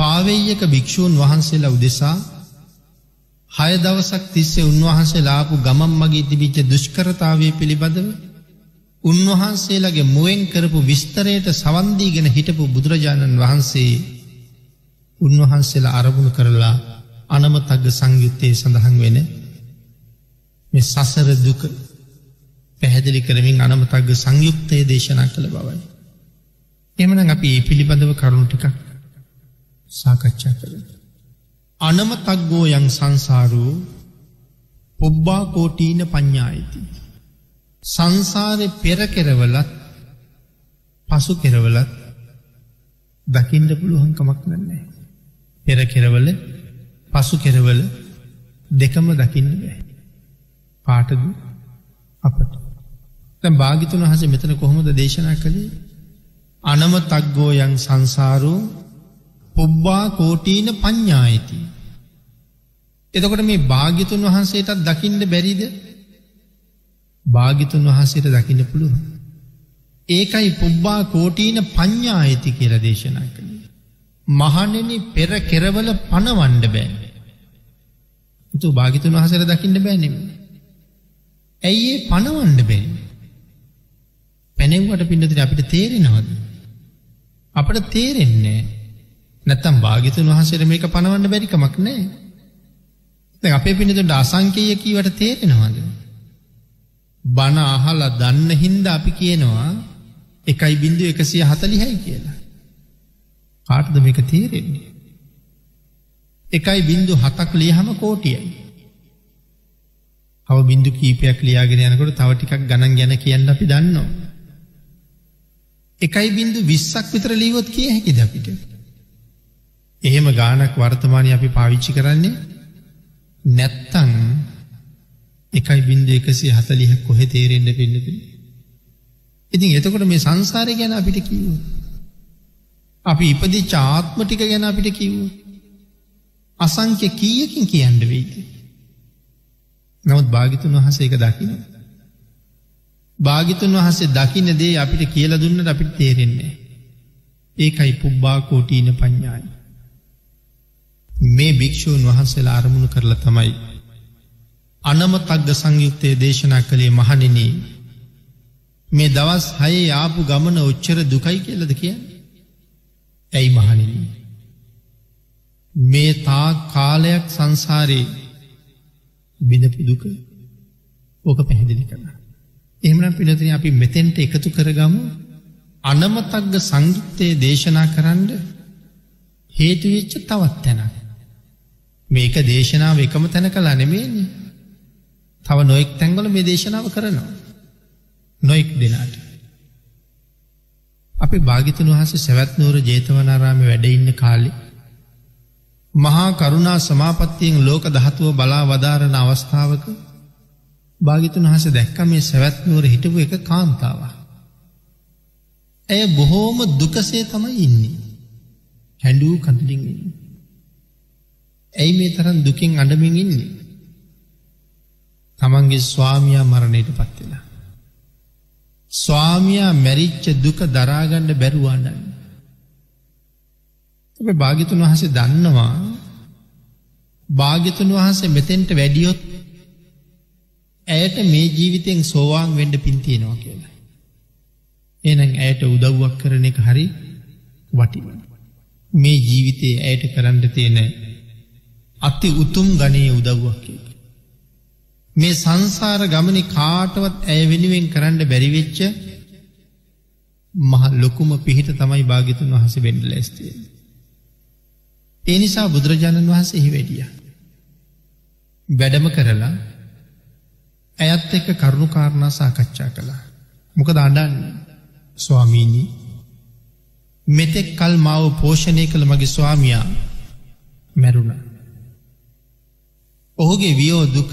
පාවෙයක භික්‍ෂූන් වහන්සේලා උදෙසා හය දවසක් තිස්සේ උන්වහන්සේ ලාපු ගමම් මගේ තිබිච්ච දුෂ්කරතාවය පිළිබඳව උන්වහන්සේලගේ මුවෙන් කරපු විස්තරයට සවන්දීගෙන හිටපු බුදුරජාණන් වහන්සේ උන්වහන්සේලා අරමුණු කරලා අනමතග්ග සංයුත්තයේ සඳහන් වෙන මේ සසර දුක පැහැදිලි කරමින් අනමතග්ග සංයුක්තය දේශනා කළ බවයි. එමන අපි ඒ පිළිබඳව කරුණු ටිකක් සාකච්ඡා කළ. අනමතක්ගෝ යං සංසාරූ ඔබ්බා කෝටීන පඤ්ඥායිති. සංසාරය පෙර කෙරවලත් පසු කෙරවලත් දකිින්ට පුළුවන්කමක් නන්නේ. පෙර කෙරවල පසු කෙරවල දෙකම දකින්න බෑ. පාටද අපට. තැ භාගිතුන් හස මෙතන කොහොමද දේශනා කළේ අනම තක්ගෝයන් සංසාරෝ පුබ්බා කෝටීන පඤ්ඥායිති. එතකොට මේ භාගිතුන් වහන්සේටත් දකිින්ට බැරිද භාගිතුන් වහන්සේට දකින්න පුළුව. ඒකයි පුබ්බා කෝටීන පඤ්ඥා ඇති කියල දේශනා කළේ. මහනෙන පෙර කෙරවල පණවන්ඩ බෑ. තු භාගිතුන් වහසර දකින්න බෑනෙම. ඇයි ඒ පණවන්ඩ බෑ. පැනෙව්වට පින්නතිර අපිට තේරෙනවද. අපට තේරෙන්නේ නැත්තම් භාගිතුන් වහසර මේක පණවන්න බැරිකමක් නෑ. අපේ පිණිතුට අසංකයකීවට තේරෙනවාද. බණ අහලා දන්න හින්ද අපි කියනවා එකයි බින්දු එකසිය හතලිහයි කියලා. කාටද මේක තේරෙන්නේ. එකයි බින්දු හතක් ලියහම කෝටියයි. හව බින්දු කීපයක් ලියාගෙන යනකොට තව ටිකක් ගණන් ගැන කියන්න අපි දන්නවා. එකයි බින්දු විස්සක් විතර ලීවොත් කිය හැකි අපිට. එහෙම ගානක් වර්තමානය අපි පාවිච්චි කරන්නේ නැත්තං එකයි බින්ද එකසි හතලිහ කොහෙ තේරෙන්ට පෙන්නති. ඉතින් එතකොට මේ සංසාරය ගැන අපිට කිව්ව. අපි ඉපදි චාත්මටික ගැන අපිට කිව්ව. අසංක්‍ය කීයකින් කියන්න වෙයිද. නමුත් භාගිතුන් වහස එක දකින. භාගිතුන් වහසේ දකින දේ අපිට කියල දුන්නට අපිට තේරෙන්නේ. ඒකයි පුබ්බා කෝටීන පඤ්ඥායි. මේ භික්‍ෂූන් වහන්සේලා අරමුණු කරලා තමයි අනමතක්ග සංයුක්තය දේශනා කළේ මහනිනී. මේ දවස් හයේ ආපු ගමන ඔච්චර දුකයි කියලද කිය. ඇයි මහනිනී. මේ තා කාලයක් සංසාරයේ බිඳපු දුක ඕක පැහැදිලි කරන. එහමන පිනතින අපි මෙතෙන්ට එකතු කරගමු අනමතක්ග සංයුක්තය දේශනා කරන්න හේතුවෙච්ච තවත් තැනක්. මේක දේශනාව එකම තැන කලා නෙමේන්නේ. තව නොෙක් තැන්ගොල මේ දේශනාව කරනවා. නොෙක් දෙනාට. අපි භාගිතන් වහස සැවැත්නූර ජේතවනාරාම වැඩඉන්න කාලි. මහා කරුණා සමාපත්තියෙන් ලෝක දහතුව බලා වදාරණ අවස්ථාවක භාගිතුන් හස දැක්ක මේ සැවැත්නුවර හිටපු එක කාන්තාව. ඇය බොහෝම දුකසේ තමයි ඉන්නේ. හැඩූ කඳලින් ඉන්න. ඇයි මේ තරන් දුකින් අඩමින් ඉන්නේ. තමන්ගේ ස්වාමයා මරණයට පත්වෙලා. ස්වාමයා මැරිච්ච දුක දරාගණ්ඩ බැරුවාන්නන්න. ඔබ භාගිතුන් වහසේ දන්නවා භාගිතුන් වහන්සේ මෙතෙන්ට වැඩියොත් ඇයට මේ ජීවිතයෙන් සෝවාන් වෙන්ඩ පින්තියෙනවා කියලා. එනං ඇයට උදව්වක් කරන එක හරි වටිව. මේ ජීවිතයේ ඇයට කරන්න තියෙන අති උතුම් ගනයේ උදව්වක් කියලා. මේ සංසාර ගමනි කාටවත් ඇය වෙනුවෙන් කරන්න බැරිවෙච්ච මහ ලොකුම පිහිට තමයි භාගිතුන් වහස වෙන්ඩ ලැස්තිය. ඒ නිසා බුදුරජාණන් වහස එහි වැඩිය. වැඩම කරලා ඇයත් එක්ක කරුණු කාරණා සාකච්ඡා කළා. මොක දඩන්න ස්වාමීණී මෙතෙක් කල් මාව පෝෂණය කළ මගේ ස්වාමයා මැරුණ. ඔහුගේ වියෝ දුක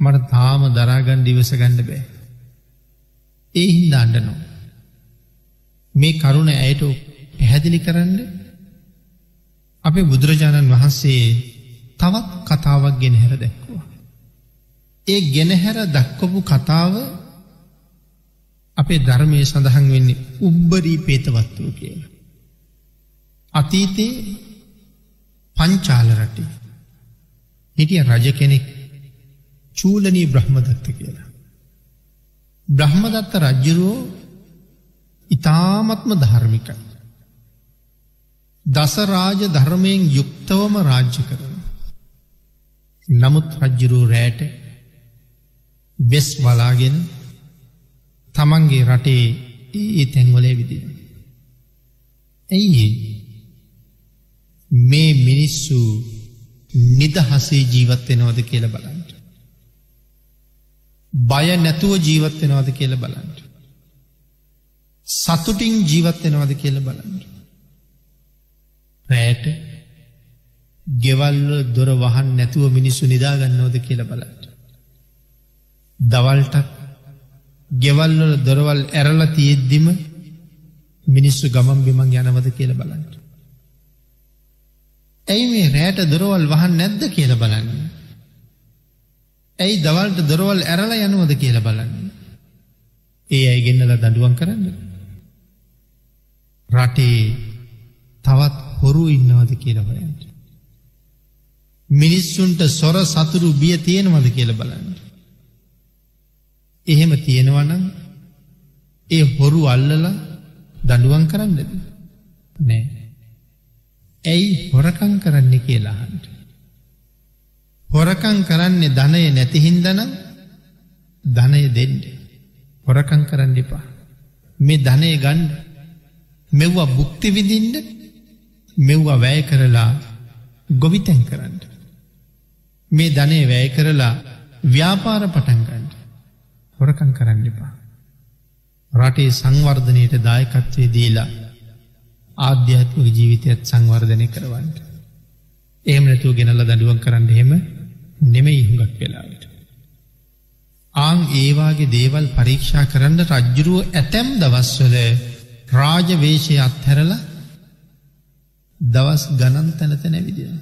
මට තාම දරාගන් දිවස ගණඩ බෑ. ඒ හින්ද අඩනෝ. මේ කරුණ ඇයට පැහැදිලි කරන්න අපේ බුදුරජාණන් වහන්සේ තවත් කතාවක් ගෙන හැර දැක්වා. ඒ ගෙනහැර දක්කොපු කතාව අපේ ධර්මය සඳහන් වෙන්නේ උබ්බරී පේතවත්වූ කියලා. අතීතයේ පංචාල රටේ හිටිය රජ කෙනෙක් චූලනී බ්‍රහ්මදත්ත කියලා. බ්‍රහ්මදත්ත රජ්ජුරුවෝ ඉතාමත්ම ධර්මිකයි. දසරාජ ධර්මයෙන් යුක්තවම රාජ්‍ය කරන. නමුත් රජ්ජුරූ රෑට වෙස් වලාගෙන තමන්ගේ රටේ ඒ තැන්වලේ විදින. ඇයි මේ මිනිස්සු නිදහසේ ජීවත්වෙනවද කියල බලන්ට. බය නැතුව ජීවත්වෙනවද කියල බලන්ට. සතුටින් ජීවත්වෙනවද කියල බලන්ට. රෑට ගෙවල්ල දොර වහන් නැතුව මිනිස්සු නිදාගන්නවද කියල බලට. දවල්ටත් ගෙවල්වල දොරවල් ඇරල තියෙද්දිම මිනිස්සු ගමන් බිමන් යනවද කියල බලන්න. ඇයි මේ රෑට දොරවල් වහන් නැද්ද කියල බලන්න. ඇයි දවල්ට දොරවල් ඇරල යනුවද කියල බලන්න. ඒ අයි ගෙන්නල දඩුවන් කරන්න. රටේ තවත් හොරු ඉන්නවද කියල බලන්න. මිනිස්සුන්ට සොර සතුරු බිය තියෙනවද කියල බලන්න. එහෙම තියෙනවනම් ඒ හොරු අල්ලල දඩුවන් කරන්නද නෑ. ඇයි හොරකං කරන්නේ කියලාහන්ට. හොරකං කරන්නේ ධනය නැතිහින්දන ධනය දෙන්ඩ. හොරකං කරන්න එපා. මේ ධනය ගණ්ඩ මෙව්වා බුක්ති විදින්ට මෙව්වා වැය කරලා ගොවිතැන් කරන්න. මේ ධනය වැය කරලා ව්‍යාපාර පටන්ගන්න. හොරකං කරන්න එපා. රටේ සංවර්ධනයට දායකත්වය දීලා ආධ්‍යාත්මක ජීවිතයත් සංවර්ධනය කරවන්නට. එහෙම නැතුව ගෙනල්ල දඩුවන් කරන්න එහෙම නෙම ඉහුගක් වෙලාවට. ආං ඒවාගේ දේවල් පරීක්ෂා කරන්න රජ්ජුරුව ඇතැම් දවස්වල රාජවේශය අත්හැරල දවස් ගණන් තැනත නැවිදින.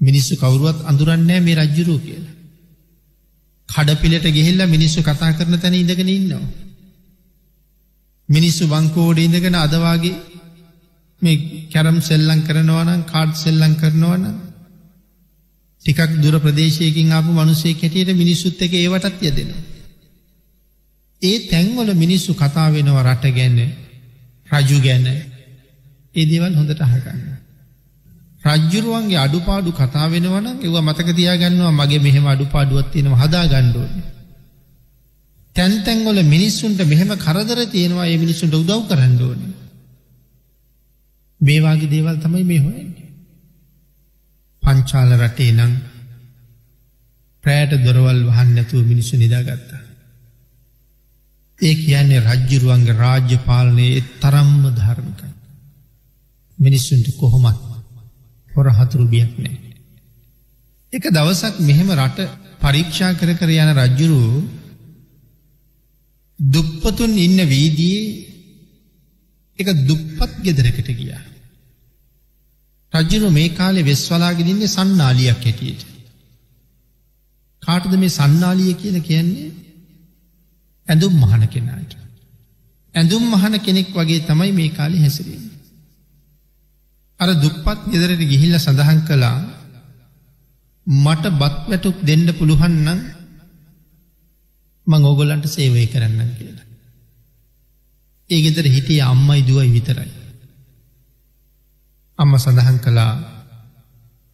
මිනිස්සු කවරුවත් අඳුරන්නෑ මේ රජ්ජුරුව කියලා. කඩපිලට ගෙහිල්ල මිනිස්සු කතා කරන තැන ඉඳගෙන ඉන්නවා. මිනිස්සු බංකෝඩ ඉඳගෙන අදවාගේ මේ කැරම් සෙල්ලං කරනවනම් කාඩ් සෙල්ලං කරනවන ටිකක් දුර ප්‍රදේශයකින් ආපු මනුසේ කැටියට මිනිස්සුත් එක ඒවටත් යදෙනවා. ඒ තැන්වල මිනිස්සු කතා වෙනවා රට ගැන්න රජු ගැන්න ඒ දේවල් හොඳට අහගන්න. රජ්ජුරුවන්ගේ අඩුපාඩු කතා වෙනවන ඒව මතක තියාගන්නවා මගේ මෙහෙම අඩුපාඩුවත් තියෙනවා හදා ගණ්ඩුවන. තැන්තැන්ගොල මිනිස්සුන්ට මෙහෙම කරදර තියෙනවා ඒ මිනිස්සුන්ට උදව් කරන්න ඕන. මේවාගේ දේවල් තමයි මේ හොයන්නේ. පංචාල රටේ නං ප්‍රෑට දොරවල් වහන් නැතුව මිනිස්සු නිදාගත්තා. ඒ කියන්නේ රජ්ජුරුවන්ගේ රාජ්‍ය පාලනයේ තරම්ම ධර්මිකයි. මිනිස්සුන්ට කොහොමත් හොර හතුරු බියක් නෑ. එක දවසක් මෙහෙම රට පරීක්ෂා කර කර යන රජ්ජුරු දුප්පතුන් ඉන්න වීදියේ එක දුප්පත් ගෙදරකට ගිය. රජ්ජුරු මේ කාලේ වෙස්වලාගෙනන්නේ සන්නාලියක් හැටියට. කාටද මේ සන්නාලිය කියල කියන්නේ ඇඳුම් මහන කෙනාට. ඇඳුම් මහන කෙනෙක් වගේ තමයි මේ කාලි හැසිරෙන්. අර දුප්පත් ගෙදරට ගිහිල්ල සඳහන් කළා මට බත් වැටුක් දෙන්න පුළුවන්නම් මං ඕගොල්ලන්ට සේවය කරන්න කියලා. ඒ ගෙදර හිටිය අම්මයි දුවයි විතරයි. අම්ම සඳහන් කළා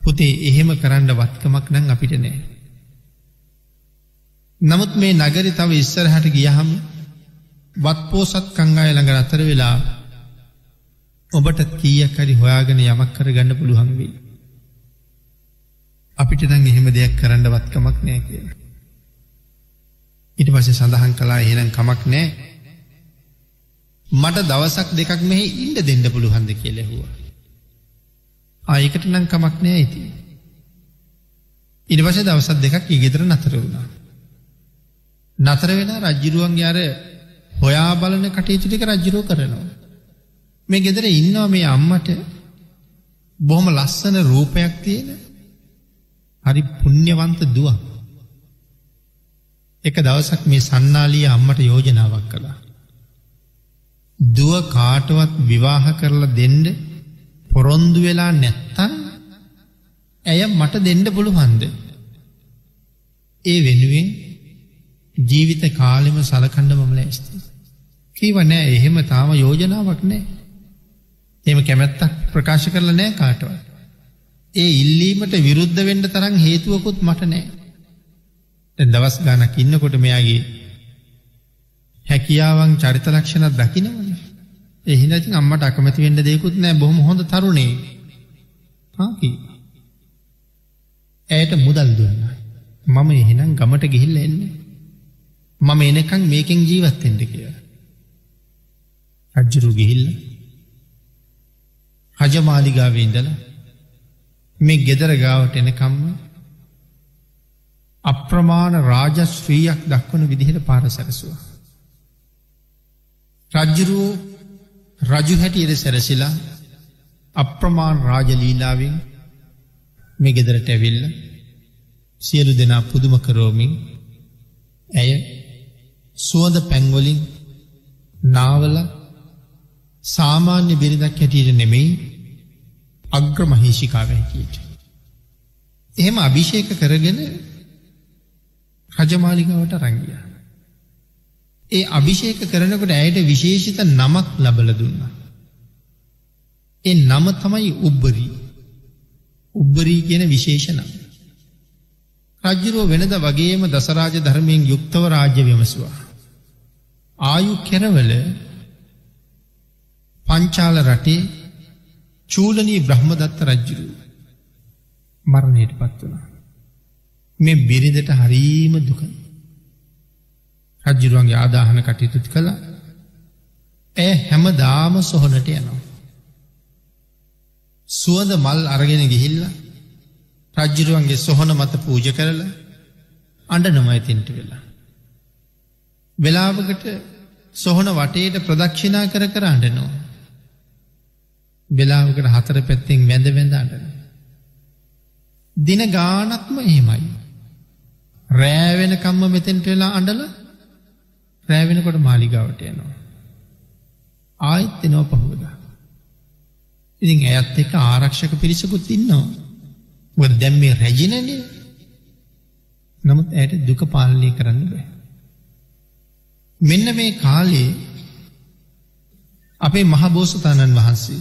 පුතේ එහෙම කරන්න වත්කමක් නං අපිට නෑ. නමුත් මේ නගරි තව ඉස්සරහට ගියහම වත් පෝසත් කංගාය ළඟ අතර වෙලා ඔබට කීයක් හරි හොයාගෙන යමක් කර ගන්න පුළුවන් වේ. අපිට දං එහෙම දෙයක් කරන්න වත්කමක් නෑ කිය. ඉට පස සඳහන් කලා එහෙනම් කමක් නෑ මට දවසක් දෙකක් මෙහි ඉන්ඩ දෙන්න පුළුහන්ද කියලෙහුව. ආයකට නම් කමක් නෑ ඇති. ඉට පස දවසත් දෙකක් ඉගෙදර නතර වුණා. නතර වෙන රජ්ජිරුවන්ගේ අර හොයා බලන කටයුතුටික රජ්ජිරෝ කරනවා. මේ ගෙදර ඉන්නවා මේ අම්මට බොහොම ලස්සන රූපයක් තියෙන හරි පුුණ්්‍යවන්ත දුව. එක දවසක් මේ සන්නාලිය අම්මට යෝජනාවක් කළා. දුව කාටවත් විවාහ කරලා දෙන්ඩ පොරොන්දු වෙලා නැත්තන් ඇය මට දෙන්න පුළුවන්ද. ඒ වෙනුවෙන් ජීවිත කාලෙම සලකණ්ඩ මමල ඇස්ති. කීව නෑ එහෙම තාම යෝජනාවක් නෑ. එම කැමැත්තක් ප්‍රකාශ කරල නෑ කාටව. ඒ ඉල්ලීමට විරුද්ධ වෙන්ඩ තරම් හේතුවකුත් මට නෑ. දවස් ගානක් ඉන්නකොට මෙයාගේ හැකියාවන් චරිත ලක්ෂණත් දකිනවන. එහිනති අම්මට අකමැති වෙන්ඩ දෙකුත් නෑ බොහොම හොඳ තරුණේ හකි. ඇයට මුදල් දුන්න. මම එහෙනම් ගමට ගිහිල්ල එන්න. මම එනකං මේකෙන් ජීවත්තෙන්ට කිය. රජ්ජුරු ගිහිල්ල හජමාලිගාවේ ඉඳලා මේ ගෙදර ගාවට එනකම්ම අප්‍රමාණ රාජශ්‍රීයක් දක්වන විදිහට පාර සැරසුවා. රජ්ජුරුවෝ රජු හැටියට සැරසිලා අප්‍රමාණ රාජලීලාවෙන් මේ ගෙදරට ඇවිල්ල සියලු දෙනා පුදුම කරෝමින් ඇය සුවද පැංගොලින් නාවල සාමාන්‍ය බිරිදක් හැටියට නෙමෙයි අග්‍ර මහේෂිකාව හැකියට. එහෙම අභිෂේක කරගෙන රජමාලිගාවට රංගිය. ඒ අභිෂේක කරනකොට ඇයට විශේෂිත නමක් ලබල දුන්න. ඒ නම තමයි උබ්බරී උබ්බරී කියන විශේෂනම්. රජ්ජුරුව වෙනද වගේම දසරාජ ධර්මයෙන් යුක්තව රාජ්‍ය විමසවා. ආයු කෙරවල පංචාල රටේ චූලනී බ්‍රහ්මදත්ත රජ්ජුරු මරණයට පත් වනා. මේ බිරිඳට හරීම දුක රජ්ජුරුවන්ගේ ආදාහන කටයුතුත් කළ ඇය හැම දාම සොහනට යනවා. සුවද මල් අරගෙන ගිහිල්ල රජ්ජුරුවන්ගේ සොහොන මත පූජ කරල අඩ නොමයිතින්ට වෙලා. වෙලාවකට සොහොන වටේට ප්‍රදක්ෂිනා කර කර අඩනවා. වෙලාවකට හතර පැත්තෙන් වැඳ වැඳ අඩන. දින ගානත්ම එහෙමයි. රෑවෙන කම්ම මෙතෙන්ට වෙලා අඩල රෑවෙනකොට මාලිගාවට යනවා. ආයිත් එනෝ පහුවදා. ඉතින් ඇයත් එක ආරක්ෂක පිරිසකුත් ඉන්නවා. වද දැම් මේ රැජිනනය නමුත් ඇයට දුක පාලනය කරන්න බෑ. මෙන්න මේ කාලේ අපේ මහබෝසතාණන් වහන්සේ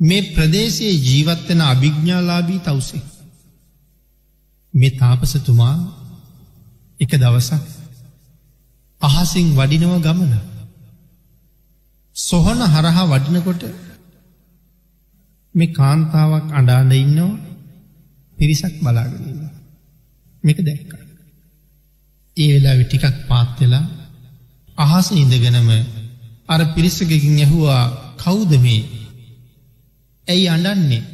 මේ ප්‍රදේශයේ ජීවත්වන අභිග්ඥාලාබී තවසේ. මේ තාපසතුමා එක දවසක් අහසින් වඩිනව ගමන. සොහන හරහා වඩිනකොට මේ කාන්තාවක් අඩාඩ ඉන්නවා පිරිසක් බලාගෙනන්න. මේක දැක්ක. ඒ වෙලා ටිකක් පාත්වෙලා අහස ඉඳගෙනම අර පිරිසකකින් ඇහුවා කවුද මේ ඇයි අඩන්නේ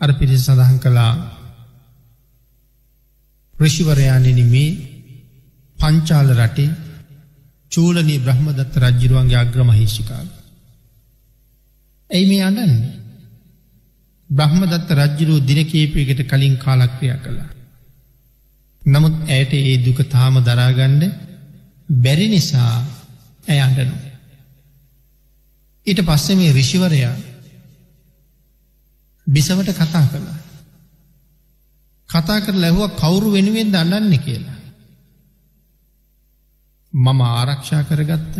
අර පිරිස සඳහන් කළා ෘෂිවරයානෙන මේ පංචාල රටේ චූලනී බ්‍රහ්මදත්ත රජ්ජිරුවන්ගේ අග්‍රමහිෂිකාව. ඇයි මේ අඩන්න බ්‍රහ්මදත්ත රජ්ජිරුව දිනකේපයකට කලින් කාලක්‍රියා කළා. නමුත් ඇයට ඒ දුක තාම දරාගණ්ඩ බැරි නිසා ඇය අඩනු. ඊට පස්සෙ මේ රිෂිවරයා බිසවට කතා කළා. කතා කර ලැහුව කවුරු වෙනුවෙන් දන්නන්න කියලා. මම ආරක්ෂා කරගත්ත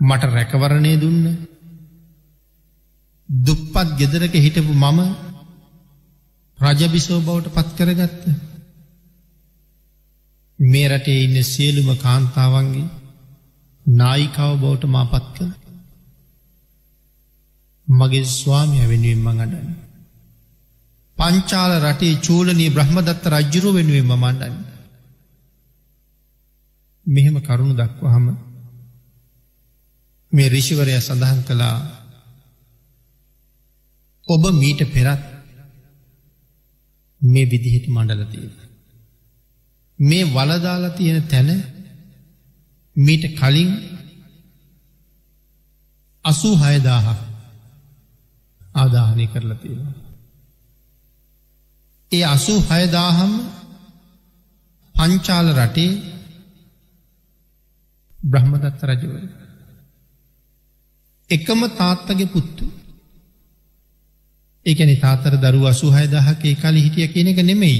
මට රැකවරණය දුන්න දුප්පත් ගෙදරක හිටපු මම රජබිසෝ බවට පත් කරගත්ත. මේ රටේ ඉන්න සියලුම කාන්තාවන්ගේ නායිකාව බවට මා පත් කළ. මගේ ස්වාමිය වෙනුවෙන් මං අඩන්න පංචාල රටේ චූලනී බ්‍රහ්මදත්ත රජ්ජුරුව වෙනුවෙන් මමණ්ඩන්න මෙහෙම කරුණු දක්වහම මේ රිෂිවරය සඳහන් කළා ඔබ මීට පෙරත් මේ විදිහට මණ්ඩලතිය. මේ වලදාලා තියෙන තැන මීට කලින් අසූ හයදාහ ආදාහනය කරලා තියෙන. ඒ අසූ හයදාහම් පංචාල රටේ බ්‍රහ්මදත්ත රජවර. එකම තාත්තගේ පුත්තු. ඒකැනි තාතර දරු අසුහය දහක කාලි හිටිය කියන එක නෙමෙයි.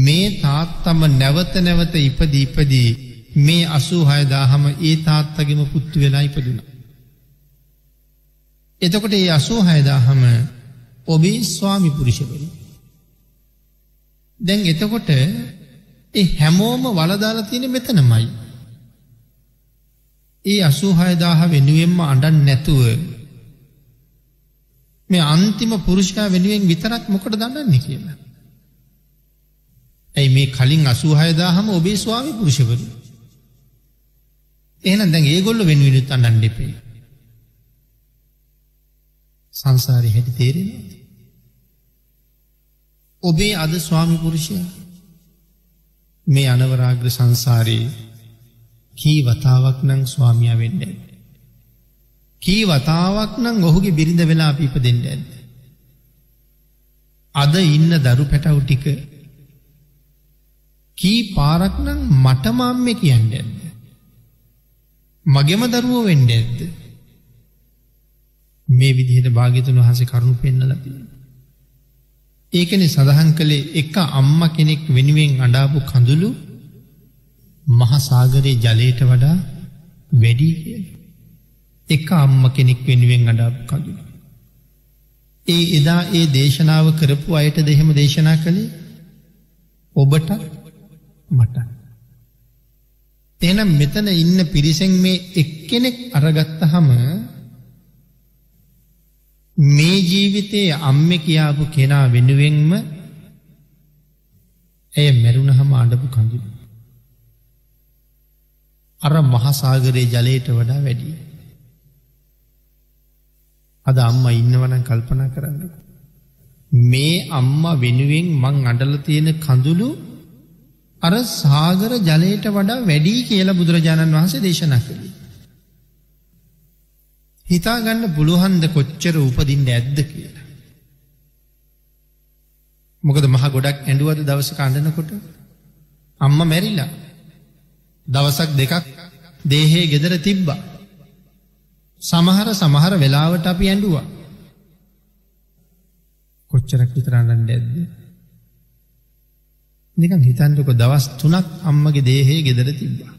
මේ තාත්තම නැවත නැවත ඉපද ඉපදී මේ අසූ හයදාහම ඒ තාත්තගෙම පුත්තු වෙලා ඉපදුන. එතකොට ඒ අසූ හයදාහම ඔබේ ස්වාමි පුරුෂවරු. දැන් එතකොට ඒ හැමෝම වලදාලා තියෙන මෙතනමයි. ඒ අසූහයදාහ වෙනුවෙන්ම අඩන් නැතුව මේ අන්තිම පුරුෂකා වෙනුවෙන් විතරක් මොකට දන්නන්නේ කියලා. ඇයි මේ කලින් අසූහයදාහම ඔබේ ස්වාමි පුරුෂවරු. එහෙන දැන් ඒගොල්ල වෙනුවෙනුත් අන්නන් දෙපේ. සංසාරය හැටි තේරෙන. ඔබේ අද ස්වාමි පුරුෂය මේ අනවරාග්‍ර සංසාරයේ කී වතාවක් නං ස්වාමිය වෙන්න ඇද. කී වතාවක් නං ඔහුගේ බිරිඳ වෙලා පිප දෙන්න ඇද. අද ඉන්න දරු පැටව් ටික කී පාරක්නං මටමම්ම කියන්න ඇද. මගෙම දරුව වෙන්න ඇද්ද. මේ විදිහට භාගිතුන් වහස කරුණු පෙන්නල තියෙන. ඒකන සඳහන් කළේ එක අම්ම කෙනෙක් වෙනුවෙන් අඩාපු කඳුළු මහසාගරයේ ජලයට වඩා වැඩී කිය. එක අම්ම කෙනෙක් වෙනුවෙන් අඩාපු කඳුළු. ඒ එදා ඒ දේශනාව කරපු අයට දෙහෙම දේශනා කළේ ඔබට මට. එනම් මෙතන ඉන්න පිරිසෙන් මේ එක්කෙනෙක් අරගත්ත හම මේ ජීවිතයේ අම්ම කියාපු කෙනා වෙනුවෙන්ම ඇය මැරුණ හම අඩපු කඳුළු. අර මහසාගරයේ ජලයට වඩා වැඩිය. අද අම්ම ඉන්නවනම් කල්පනා කරන්න. මේ අම්ම වෙනුවෙන් මං අඩල තියෙන කඳුළු අර සාගර ජලයට වඩා වැඩී කියලා බුදුරජාණන් වහන්සේ දේශනා කළේ. හිතාගන්න පුළුහන්ද කොච්චර උපදින්න ඇද්ද කියලා. මොකද මහ ගොඩක් ඇඩුවද දවස කණ්ඩනකොට අම්ම මැරිලා දවසක් දෙකක් දේහේ ගෙදර තිබ්බා. සමහර සමහර වෙලාවට අපි ඇඩුවා. කොච්චරක් විතරන්නට ඇද්ද. නිකන් හිතන්ටක දවස් තුනක් අම්මගේ දේහේ ගෙදර තිබ්බා.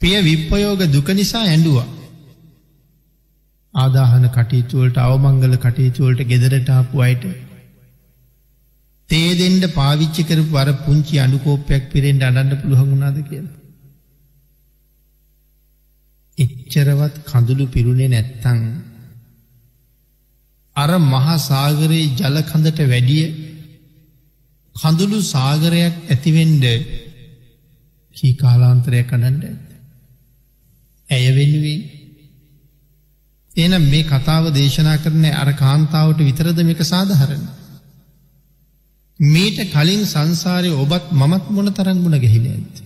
පිය විප්පයෝග දුක නිසා ඇඩුවා. ආදාහන කටයුතුවලට අවමංගල කටයුතුවලට ගෙදරටාපු අයට තේදෙන්ට පාවිච්චි කරපු වර පුංචි අඩුකෝපයක් පිරෙන්ට අඩන්න පුළුවන්ගුණාද කියලා. එච්චරවත් කඳුළු පිරුණේ නැත්තං අර මහා සාගරයේ ජලකඳට වැඩිය කඳුළු සාගරයක් ඇතිවෙන්ඩ කී කාලාන්තරය කඩන්ඩ ඇත. ඇය වෙනුවෙන් එනම් මේ කතාව දේශනා කරන අර කාන්තාවට විතරද මේක සාධහරණ. මීට කලින් සංසාරය ඔබත් මමත් මොන තරංගුණ ගෙහිල ඇත.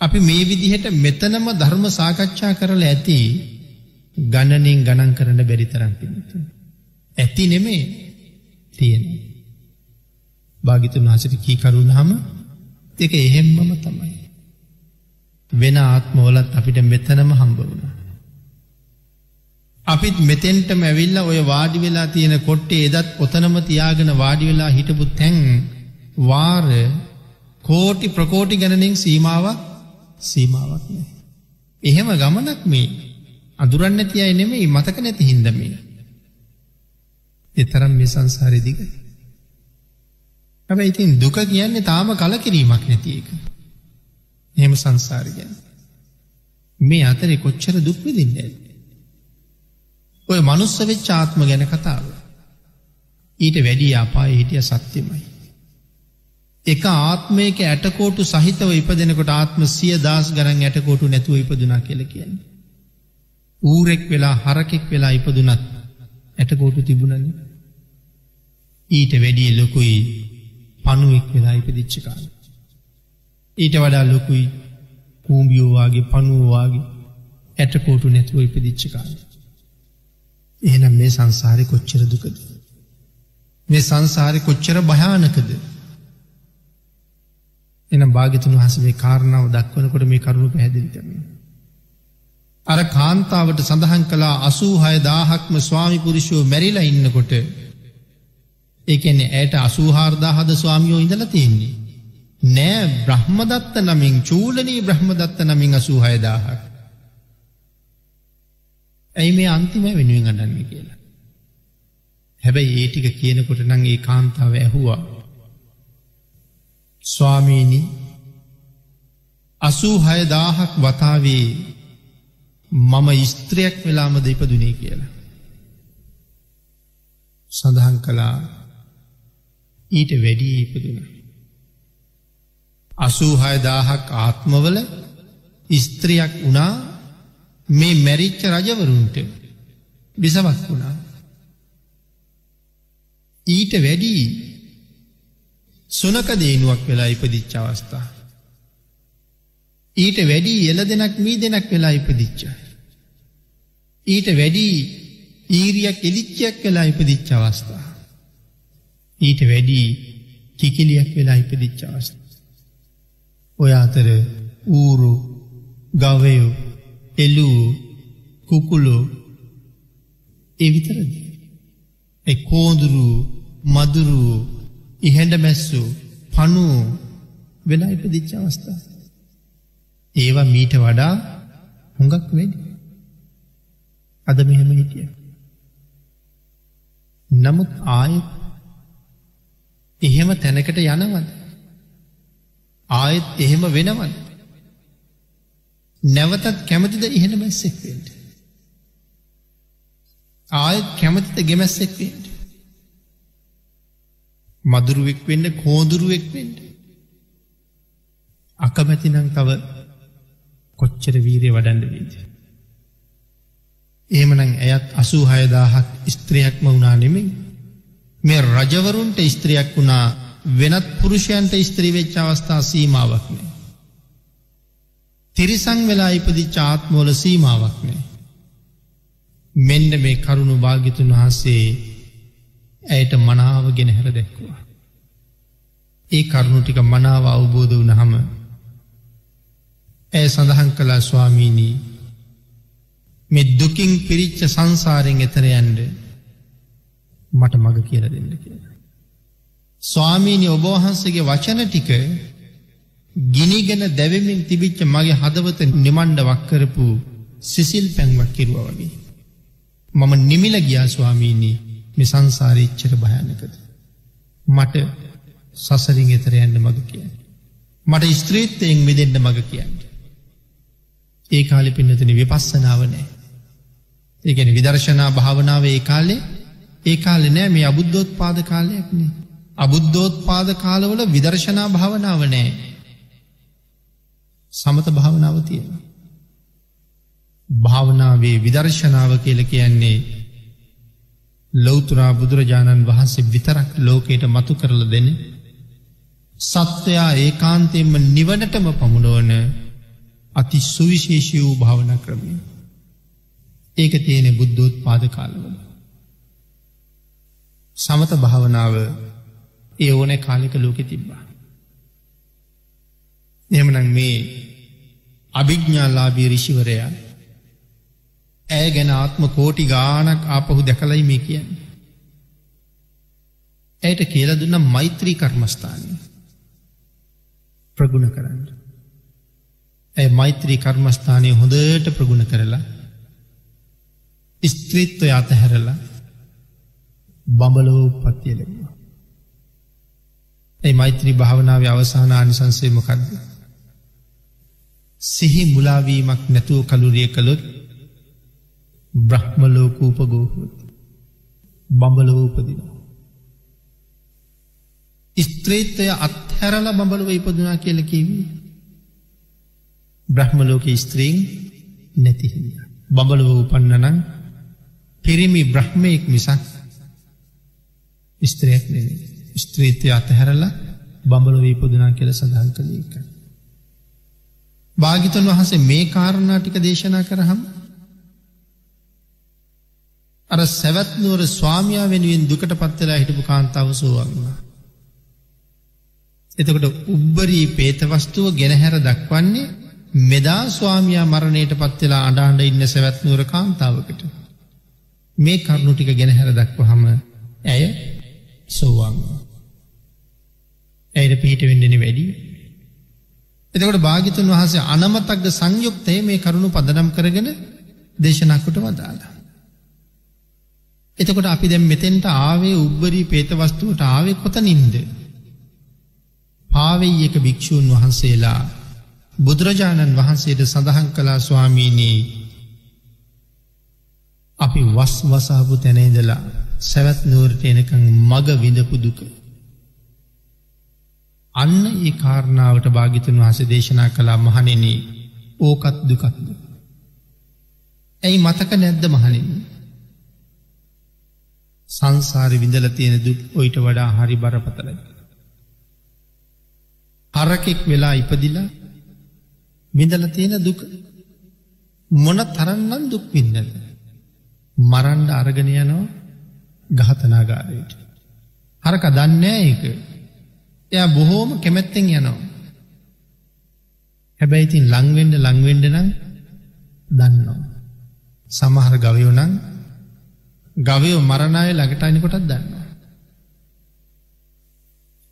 අපි මේ විදිහට මෙතනම ධර්ම සාකච්ඡා කරල ඇති ගණනින් ගණන් කරන බැරි තරම් පිනතු. ඇති නෙමේ තියෙන. භාගිතුන් වහසට කීකරුණ හම එක එහෙම්මම තමයි. වෙන ආත්මෝලත් අපිට මෙතනම හම්බ වුණා. අපිත් මෙතෙන්ටම ඇවිල්ල ඔය වාඩි වෙලා තියෙන කොට්ටේ එදත් ඔතනම තියාගෙන වාඩි වෙලා හිටපු තැන් වාර කෝටි ප්‍රකෝටි ගැනනින් සීමාවක් සීමාවක් නෑ. එහෙම ගමනක් මේ අදුරන්න තියයි නෙමෙයි මතක නැති හින්දමේ. එතරම් මේ සංසාරය දිගයි. හැබ ඉතින් දුක කියන්නේ තාම කලකිරීමක් නැති එක. එහෙම සංසාර ගැන. මේ අතරේ කොච්චර දුක්විදින්න ඇද. ඔය මනුස්ස වෙච්ච ආත්ම ගැන කතාව. ඊට වැඩි අපාය හිටිය සත්‍යමයි. එක ආත්මයක ඇටකෝටු සහිතව ඉපදෙනකොට ආත්ම සිය දස් ගරන් ඇටකෝටු නැතුව ඉපදුනා කියල කියන්නේ. ඌරෙක් වෙලා හරකෙක් වෙලා ඉපදුනත් ඇටකෝටු තිබුණන ඊට වැඩිය ලොකුයි පනුවෙක් වෙලා ඉපදිච්ච කාල. ඊට වඩා ලොකුයි කූම්බියෝවාගේ පනුවවාගේ ඇටකෝටු නැතුව ඉපදිච්ච කාල. එහෙනම් මේ සංසාරය කොච්චර දුකද. මේ සංසාරය කොච්චර භයානකද. එන භාගිතුන් වහස මේ කාරණාව දක්වනකොට මේ කරුණු පැහැදිලි කරන. අර කාන්තාවට සඳහන් කලා අසූහය දාහක්ම ස්වාමි පුරුෂෝ මැරිලා ඉන්නකොට ඒකෙන්නේ ඇයට අසූහාර්දාහද ස්වාමියෝ ඉඳල තියෙන්නේ. නෑ බ්‍රහ්මදත්ත නමින් චූලනී බ්‍රහ්මදත්ත නමින් අසූහයදාහක්. ඇයි මේ අන්තිම වෙනුවෙන් අඩන්න කියලා. හැබැයි ඒටික කියනකොට නං ඒ කාන්තාව ඇහුවා. ස්වාමීණි අසූ හයදාහක් වතාවේ මම ස්ත්‍රයක් වෙලාමද ඉපදුනේ කියලා. සඳහන් කළා ඊට වැඩී ඉපදුන. අසූහයදාහක් ආත්මවල ස්ත්‍රියක් වුණා මේ මැරිච්ච රජවරුන්ට බිසවක් වුණා. ඊට වැඩී සුනක දේනුවක් වෙලා ඉපදිච්ච අවස්ථා. ඊට වැඩී එල දෙනක් මී දෙනක් වෙලා ඉපදිච්ච. ඊට වැඩී ඊරියක් එලිච්චයක් වෙලා ඉපදිච්ච අවස්ථා. ඊට වැඩී කිකිලියක් වෙලා ඉපදිච්ච අවස්ථා. ඔය අතර ඌරු ගවයෝ එලූ කුකුලෝ එවිතරද. එ කෝදුරු මදුරු ඉහැඩ මැස්සු පනුව වෙලා ඉපදිච්ච අවස්ථා. ඒවා මීට වඩා හොඟක් වැඩි. අද මෙහෙම හිටිය. නමුත් ආයත් එහෙම තැනකට යනවද. ආයෙත් එහෙම වෙනවද. නැවතත් කැමතිද ඉහෙන මැස්සෙක්වෙන්ට. ආයෙත් කැමතිත ගෙමැස්සෙක්වෙන්ට. මදුරුවෙක් වෙන්න කෝදුරුවෙක් වෙන්ට. අකමැතිනං තව කොච්චර වීරය වඩන්ඩ වීද. ඒමනං ඇයත් අසූ හයදාහක් ස්ත්‍රයක්ම වුණා නෙමෙයි. මේ රජවරුන්ට ස්ත්‍රයක් වුණා වෙනත් පුරුෂයන්ට ස්ත්‍රීවෙච්ච අවස්ථා සීමාවක් නෑ. තිරිසං වෙලා ඉපදි චාත්මෝල සීමාවක් නෑ. මෙන්ඩ මේ කරුණු භාගිතුන් වහන්සේ ඇයට මනාව ගෙන හැර දැක්වා. ඒ කරුණු ටික මනාව අවබෝධ වන හම ඇය සඳහන් කලා ස්වාමීණී මෙ දුකින් පිරිච්ච සංසාරෙන් එතරයන්ඩ මට මග කියල දෙන්න කියලා. ස්වාමීණි ඔබවහන්සගේ වචන ටික ගිනිගෙන දැවමින් තිබිච්ච මගේ හදවත නිමණ්ඩ වක්කරපු සිසිල් පැංවක් කිරුව වගේ. මම නිමිල ගියා ස්වාමීණී මේ සංසාරීච්චර භයනකද. මට සසරින් එතර යන්න මග කියන්න. මට ස්ත්‍රීත්තයෙන් මෙදෙන්ට මග කියන්න. ඒ කාලි පින්නතන විපස්සනාව නෑ. ඒගැන විදර්ශනා භාවනාව ඒ කාලේ ඒ කාලෙ නෑ මේ අබුද්ධෝත් පාද කාලයක්නේ. අබුද්ධෝත් පාද කාලවල විදර්ශනා භාවනාව නෑ. සමත භාවනාව තියෙන. භාවනාවේ විදර්ශනාව කියල කියන්නේ ලෞතුරා බුදුරජාණන් වහන්සේ විතරක් ලෝකයට මතු කරල දෙන සත්වයා ඒකාන්තයෙන්ම නිවනටම පමුණුවන අති සුවිශේෂී වූ භාවන ක්‍රමය. ඒක තියෙන බුද්ධෝත් පාද කාලවල. සමත භාවනාව ඒ ඕන කාලික ලෝකෙ තිබ්බා. එමනං මේ අභිග්ඥාලාබී රිෂිවරයා ඇය ගැන ආත්ම කෝටි ගානක් ආපහු දැකලයි මේ කියන්නේ. ඇයට කියල දුන්න මෛත්‍රී කර්මස්ථානය ප්‍රගුණ කරන්න. ඇය මෛත්‍රී කර්මස්ථානය හොඳට ප්‍රගුණ කරලා ස්ත්‍රීත්වය අතහැරලා බඹලෝ පත්තිය ලැබවා. ඇයි මෛත්‍රී භාවනාව අවසාන ආනිසන්සේ මොකක්ද. සිහි මුලාවීමක් නැතුව කළුරිය කළොත් බ්‍රහ්මලෝකූපගෝහොත් බඹලෝපදිනවා. ස්ත්‍රීත්වය අත්හැරල බඹලව ඉපදුනා කියල කිවී. බ්‍රහ්මලෝක ස්ත්‍රීන් නැතිහිද. බඹලව උපන්නනං පිරිමි බ්‍රහ්මයෙක් මිසක් ස්ත්‍රයක් නෙවේ. ස්ත්‍රීත්වය අතහැරලා බඹලොව ඉපදුනා කියල සඳහන් කළ එක. භාගිතන් වහසේ මේ කාරණාටික දේශනා කරහම් අර සැවත්නුවර ස්වාමයා වෙනුවෙන් දුකට පත්වෙලා හිටපු කාන්තාව සෝවන්වා. එතකොට උබ්බරී පේතවස්තුව ගෙනහැර දක්වන්නේ මෙදා ස්වාමයා මරණයට පත්වෙලා අඩාන්ඩ ඉන්න සැවැත්නුවර කාන්තාවකට. මේ කරුණු ටික ගෙන හැර දක්ව හම ඇය සෝවාං. ඇයට පිහිට වෙන්නන වැඩි. එතකොට භාගිතුන් වහසේ අනමතක්ද සංයුක්තය මේ කරුණු පදනම් කරගෙන දේශනක්කොට වදාලා. එතකොට අපි දැම් මෙතෙන්ට ආවේ උබ්බරී පේතවස්තුවට ආවේ කොත නින්ද. පාවෙයි එක භික්‍ෂූන් වහන්සේලා බුදුරජාණන් වහන්සේට සඳහන් කලා ස්වාමීනී අපි වස් වසාපු තැනයිදලා සැවැත් නුවරට එනකං මග විඳපු දුක. අන්න ඒ කාරණාවට භාගිතන් වහස දේශනා කලා මහනෙන ඕකත් දුකක්ද. ඇයි මතක නැද්ද මහනින්. සංසාරි විඳල තියෙන දුක් ඔයිට වඩා හරි බරපතලයි. හරකෙක් වෙලා ඉපදිලා විඳල තියෙන දුක මොන තරන්නන් දුක් වින්නද. මරන්ඩ අරගෙන යනවා ගහතනාගාරයට. හරක දන්නෑ ඒක එයා බොහෝම කැමැත්තෙන් යනවා. හැබැයිතින් ලංවෙන්ඩ ලංවෙන්ඩ නම් දන්නවා. සමහර ගවයෝ නං ගවයෝ මරණය ළඟටයිනි කොටත් දන්නවා.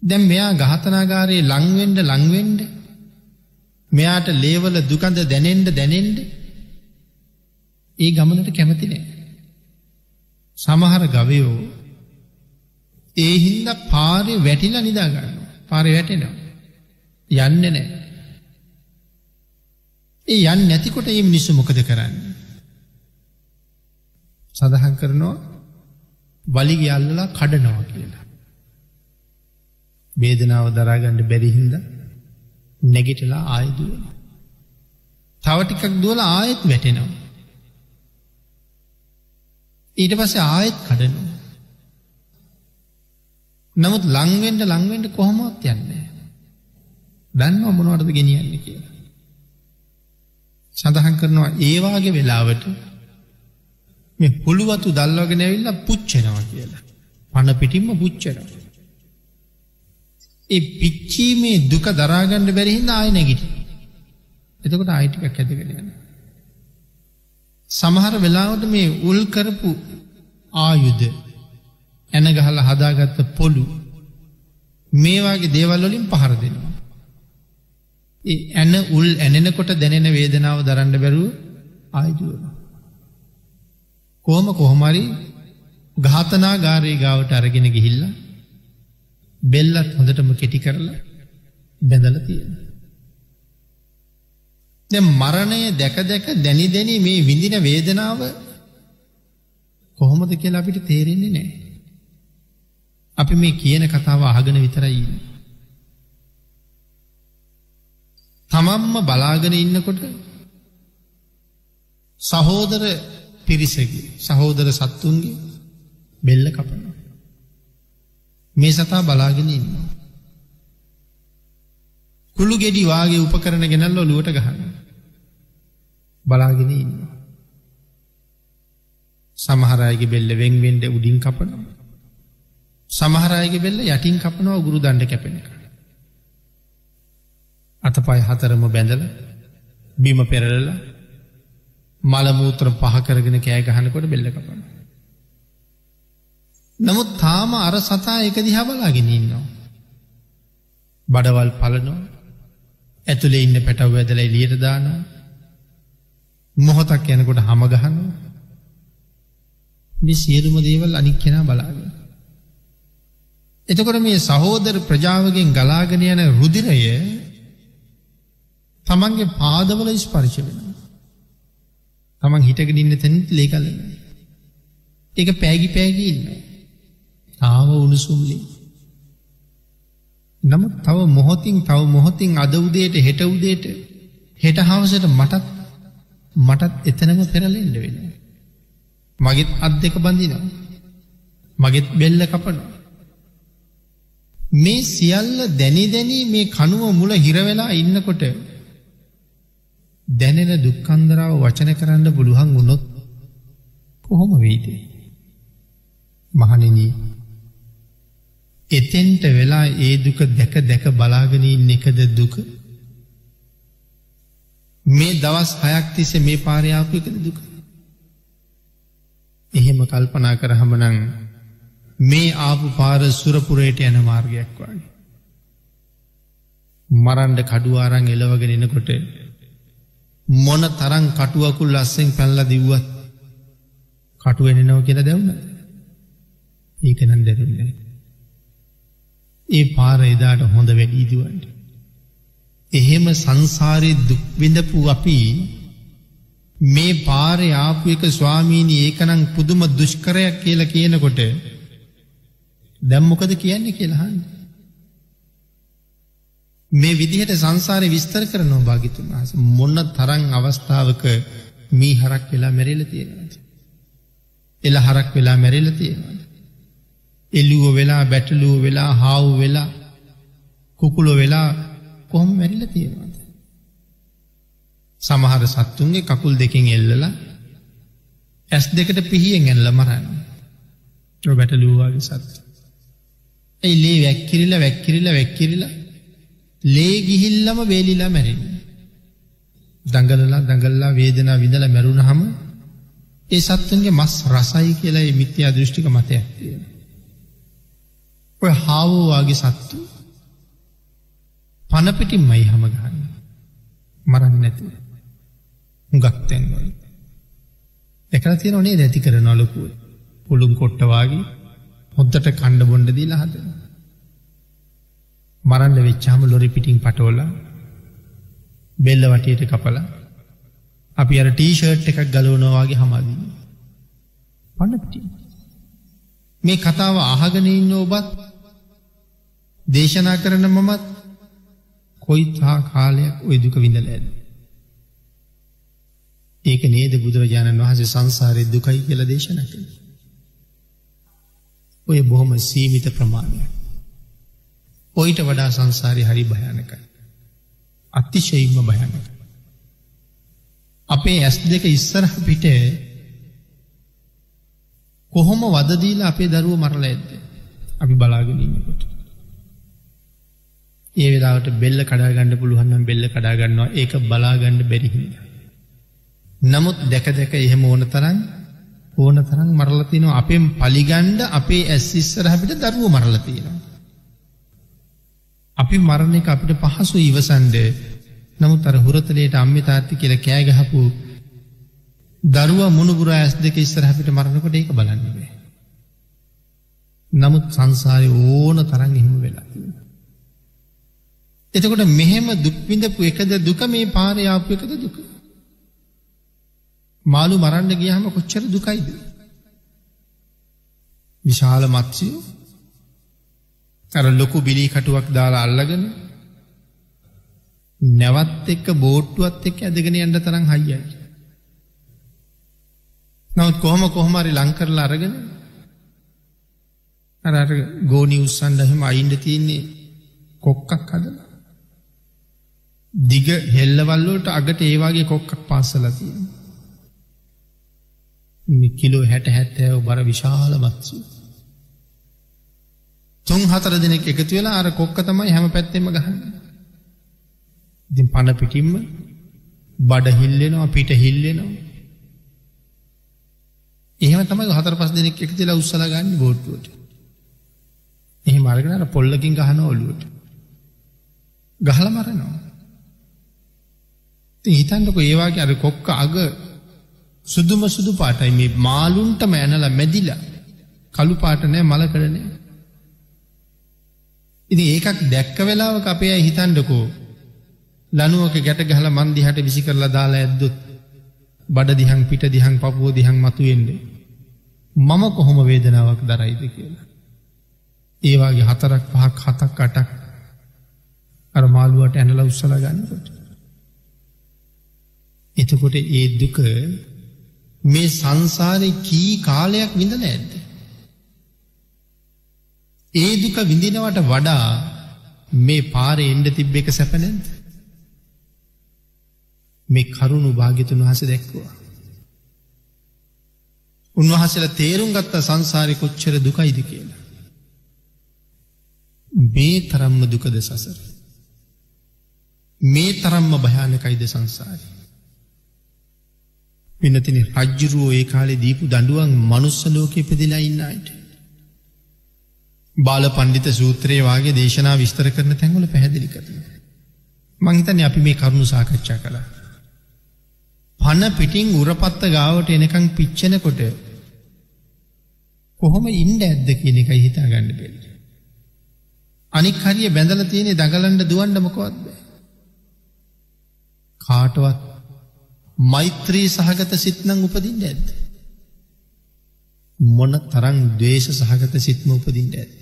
දැම් මෙයා ගහතනාගාරයේ ලංවෙන්ඩ ලංවෙන්ඩ මෙයාට ලේවල දුකඳ දැනෙන්ඩ දැනෙන්ඩ ඒ ගමනට කැමතිනේ. සමහර ගවයෝ ඒ හින්ද පාරය වැටිල නිදාගන්න පාරය වැටෙනවා. යන්න නෑ. ඒ යන් නැතිකොට ඒ මිනිස්සු මොකද කරන්න. සඳහන් කරනවා වලිග අල්ලලා කඩනවා කියලා. වේදනාව දරාගණ්ඩ බැරිහින්ද නැගිටලා ආයදුවන. තවටිකක් දුවල ආයෙත් වැටෙනවා. ඊට පස්සේ ආයෙත් කඩනවා. නමුත් ලංවෙන්ඩ ලංවෙන්ඩ කොහොමත් යන්නේ. දන්න ඔමනුවටද ගෙනියන්න කියලා. සඳහන් කරනවා ඒවාගේ වෙලාවට මේ පුළුවතු දල්වගෙන ඇවිල්ල පුච්චෙනවා කියලා. පණ පිටිම්ම පුච්චෙනවා. ඒ පිච්චීමේ දුක දරාගණ්ඩ බැරිහිද ආය නැගිට. එතකොට ආයිටිකක් ඇතිකෙන. සමහර වෙලාවට මේ උල් කරපු ආයුද ඇනගහල හදාගත්ත පොලු මේවාගේ දේවල්වලින් පහර දෙනවා. ඇන උල් ඇනෙනකොට දැනෙන වේදනාව දරන්න බැරුව ආයුදුවන. කෝම කොහොමරි ඝාතනා ගාරී ගාවට අරගෙන ගිහිල්ල බෙල්ලත් හොඳටම කෙටි කරලා බැඳල තියෙන. දැ මරණය දැක දැක දැනි දැනි මේ විඳින වේදනාව කොහොමද කියලා අපිට තේරෙන්නේ නෑ. අපි මේ කියන කතාව අහගෙන විතරයි. තමම්ම බලාගෙන ඉන්නකොට සහෝදර පිරිසගේ සහෝදර සත්තුන්ගේ බෙල්ල කපන. මේ සතා බලාගෙන ඉන්න. කුළු ගෙඩි වාගේ උපකරන ගෙනල්ල ඔලුවට ගහන. බලාගෙන ඉන්න. සමහරයගේ බෙල්ල වෙන්වෙන්ඩ උඩින් කපනවා. සමහරයගේ බෙල්ල යටින් කපනවා ගුරු දණ්ඩ කැපෙන එක. අතපයි හතරම බැඳල බිම පෙරලල මළමූත්‍ර පහකරගෙන කෑගහනකොට බෙල්ල කපන. නමුත් තාම අර සතා එක දිහබලාගෙන ඉන්නවා. බඩවල් පලනෝ ඇතුළේ ඉන්න පැටව් ඇදල එලියට දානවා මොහොතක් යනකොට හමගහනවා මේ සියලුම දේවල් අනික් කෙනා බලාගෙන. එතකොට මේ සහෝදර ප්‍රජාවගෙන් ගලාගෙන යන රුදිරය තමන්ගේ පාදවල ස්පර්ශ වෙන. තමන් හිටගෙන ඉන්න තැනත් ලේකල. එක පෑගි පෑගි ඉන්න. තාව උණුසුම්ලි. නමුත් තව මොහොතින් තව මොහොතින් අද උදේට හෙට උදේට හෙට හවසට මටත් මටත් එතනම පෙරලෙන්ඩ වෙන. මගෙත් අත් දෙක බඳිනවා. මගෙත් බෙල්ල කපනවා. මේ සියල්ල දැනි දැනී මේ කනුව මුල හිරවෙලා ඉන්නකොට දැනෙන දුක්කන්දරාව වචන කරන්න පුළුවන් වුණොත් කොහොම වෙයිදේ. මහනිනී එතෙන්ට වෙලා ඒ දුක දැක දැක බලාගෙනී එකද දුක මේ දවස් හයක් තිසේ මේ පාරයාපය කළ දුක. එහෙම කල්පනා කරහමනං මේ ආපු පාර සුරපුරයට යන මාර්ගයක් වගේ. මරන්ඩ කඩුවාරං එලවගෙන එනකොට මොන තරං කටුවකුල් ලස්සෙන් පැල්ල දිව්වත් කටුවෙනනව කියල දැවුණ ඒකනන් දැරන්නේ. ඒ පාර එදාට හොඳ වැඩීදුවන්ට. එහෙම සංසාරය දුක්විඳපු අපි මේ පාරය ආපු එක ස්වාමීණී ඒකනං පුදුම දුෂ්කරයක් කියලා කියනකොට දැම්මොකද කියන්නේ කියලහන්න. මේ විදිහට සංසාරය විස්තර කරනෝ භාගිතුන් වහස මොන්න තරං අවස්ථාවක මී හරක් වෙලා මැරෙල තියෙනද. එල හරක් වෙලා මැරෙල තියෙනද. එල්ලුව වෙලා බැටලුව වෙලා හාව් වෙලා කුකුලො වෙලා කොහොම මැරිල තියෙනවාද. සමහර සත්තුන්ගේ කකුල් දෙකින් එල්ලලා ඇස් දෙකට පිහියෙන් ඇල්ල මරන්න බැටලූවාගේ සත්තු. ඇයි ලේ වැැක්කිරිල වැැක්කිරිල වැැක්කිරිලා? ලේ ගිහිල්ලම වේලිලා මැරෙන. දඟලලා දඟල්ලා වේදනා විඳල මැරුණ හම ඒ සත්තුන්ගේ මස් රසයි කියලා මිත්‍යා දෘෂ්ටික මතයක් තියෙන. ඔය හාවෝවාගේ සත්තු පනපිටින් මයි හම ගන්න මරන්න නැතුව. හුගක්තැන්වල එකල තියෙන නේ දැති කර නොලකුව පුළුම් කොට්ටවාගේ හොද්දට කණ්ඩ බොන්්ඩ දීලා හදන මරන්න වෙච්චාම ලොරි පිටිං පටෝල බෙල්ල වටයට කපල අපි අර ටීෂර්ට් එකක් ගලවනවාගේ හමදී පන්නපිටි මේ කතාව අහගෙන ඉන්න ඔබත් දේශනා කරන මමත් කොයි තා කාලයක් ඔය දුක විඳල ඇද. ඒක නේද බුදුරජාණන් වහන්සේ සංසාරය දුකයි කියල දේශන කළ. ඔය බොහොම සීමිත ප්‍රමාණයක්. ඔයිට වඩා සංසාරය හරි භයානකයි. අතිශයිම්ම භයනක. අපේ ඇස් දෙක ඉස්සරහ පිට කොහොම වදදීල අපේ දරුව මරල ඇද්ද අපි බලාගෙනන්නකොට. ඒ වෙලාවට බෙල්ල කඩාගන්න පුළුවන්නම් බෙල්ල කඩාගන්නවා ඒක බලාගණ්ඩ බැරිහිද. නමුත් දැක දැක එහෙම ඕන තරන් ඕන තරන් මරලතිනවා අපෙන් පලිගණ්ඩ අපේ ඇස් ඉස්සරහපිට දරුව මරලතියෙනවා. අපි මරණ එක අපිට පහසු ඉවසන්ඩ නමුත් අර හුරතලයට අම්මි තාත්ති කියල කෑගහපු දරුව මුණුපුර ඇස් දෙක ඉස්සරහපිට මරණකොට ඒක බලන්නවේ. නමුත් සංසාරය ඕන තරන් එහෙම වෙලා. එතකොට මෙහෙම දුක්විඳපු එකද දුක මේ පාරයාපු එකද දුක. මාළු මරන්න ගියහම කොච්චර දුකයිද. විශාල මත්සයෝ අර ලොකු බිලි කටුවක් දාලා අල්ලගෙන නැවත් එක්ක බෝට්ටුවත් එක්ක ඇදගෙන යන්න තරම් හයියයි. නවත් කොහොම කොහොමරි ලංකරලා අරගෙන අර ගෝනි උත්සන්ඩහෙම අයින්ඩ තියන්නේ කොක්කක් හදලා. දිග හෙල්ලවල්ලෝට අගට ඒවාගේ කොක්කක් පාසලතිය. කිලෝ හැට හැත්තෑව බර විශාල මත්සු. තුන් හතර දෙනෙක් එකතු වෙලා අර කොක්ක තමයි හැම පැත්තෙම ගහන්න. ඉතින් පණ පිටිම්ම බඩ හිල්ලෙනවා පිට හිල්ලෙනවා. එහෙම තමයි හතර පස් දෙනෙක් එක තිලා උත්සලා ගන්න බෝට්ටුවට. එහෙම අරගෙන අර පොල්ලකින් ගහන ඔලුවට. ගහලා මරනවා. හිතන්නක ඒවාගේ අර කොක්ක අග සුදුම සුදු පාටයි මේ මාලුන්ටම ඇනල මැදිලා කළු පාට නෑ මල කරනෑ. ඉති ඒකක් දැක්ක වෙලාවක අපේ අයි හිතන්ඩකෝ ලනුවක ගැට ගහල මන්දිහට විසි කරලා දාලා ඇද්දුත් බඩ දිහන් පිට දිහන් පපුුව දිහන් මතුවෙන්නේ. මම කොහොම වේදනාවක් දරයිද කියලා. ඒවාගේ හතරක් පහක් හතක් අටක් අර මාළුවට ඇනල උත්සල ගන්නකොට. එතකොට ඒ දුක මේ සංසාරය කී කාලයක් විඳල ඇද්ද. ඒ දුක විඳිනවට වඩා මේ පාර එන්ඩ තිබ්බ එක සැපනැද. මේ කරුණු භාගිතුන් වහස දැක්වා. උන්වහසල තේරුම් ගත්ත සංසාරය කොච්චර දුකයිද කියලා. මේ තරම්ම දුකද සසර. මේ තරම්ම භයානකයිද සංසාරී. පිනතින රජ්ජුරුවෝ ඒ කාලේ දීපු දඩුවන් මනුස්ස ලෝකෙ පෙදිලා ඉන්න අයට. බාල පණ්ඩිත සූත්‍රයේ වගේ දේශනා විස්තර කරන තැන්වල පැහැදිලි කරන. මංහිතන අපි මේ කරුණු සාකච්ඡා කළා. පණ පිටිං උරපත්ත ගාවට එනකං පිච්චෙනකොට කොහොම ඉන්ඩ ඇද්ද කියන එකයි හිතා ගණඩ බෙල්ල. අනික් හරිය බැඳල තියෙනෙ දගලන්ඩ දුවන්ඩ මොකොත් බෑ. කාටවත් මෛත්‍රී සහගත සිත්නං උපදින්ට ඇත්ද. මොන තරං දවේශ සහගත සිත්ම උපදින්ට ඇත්ත.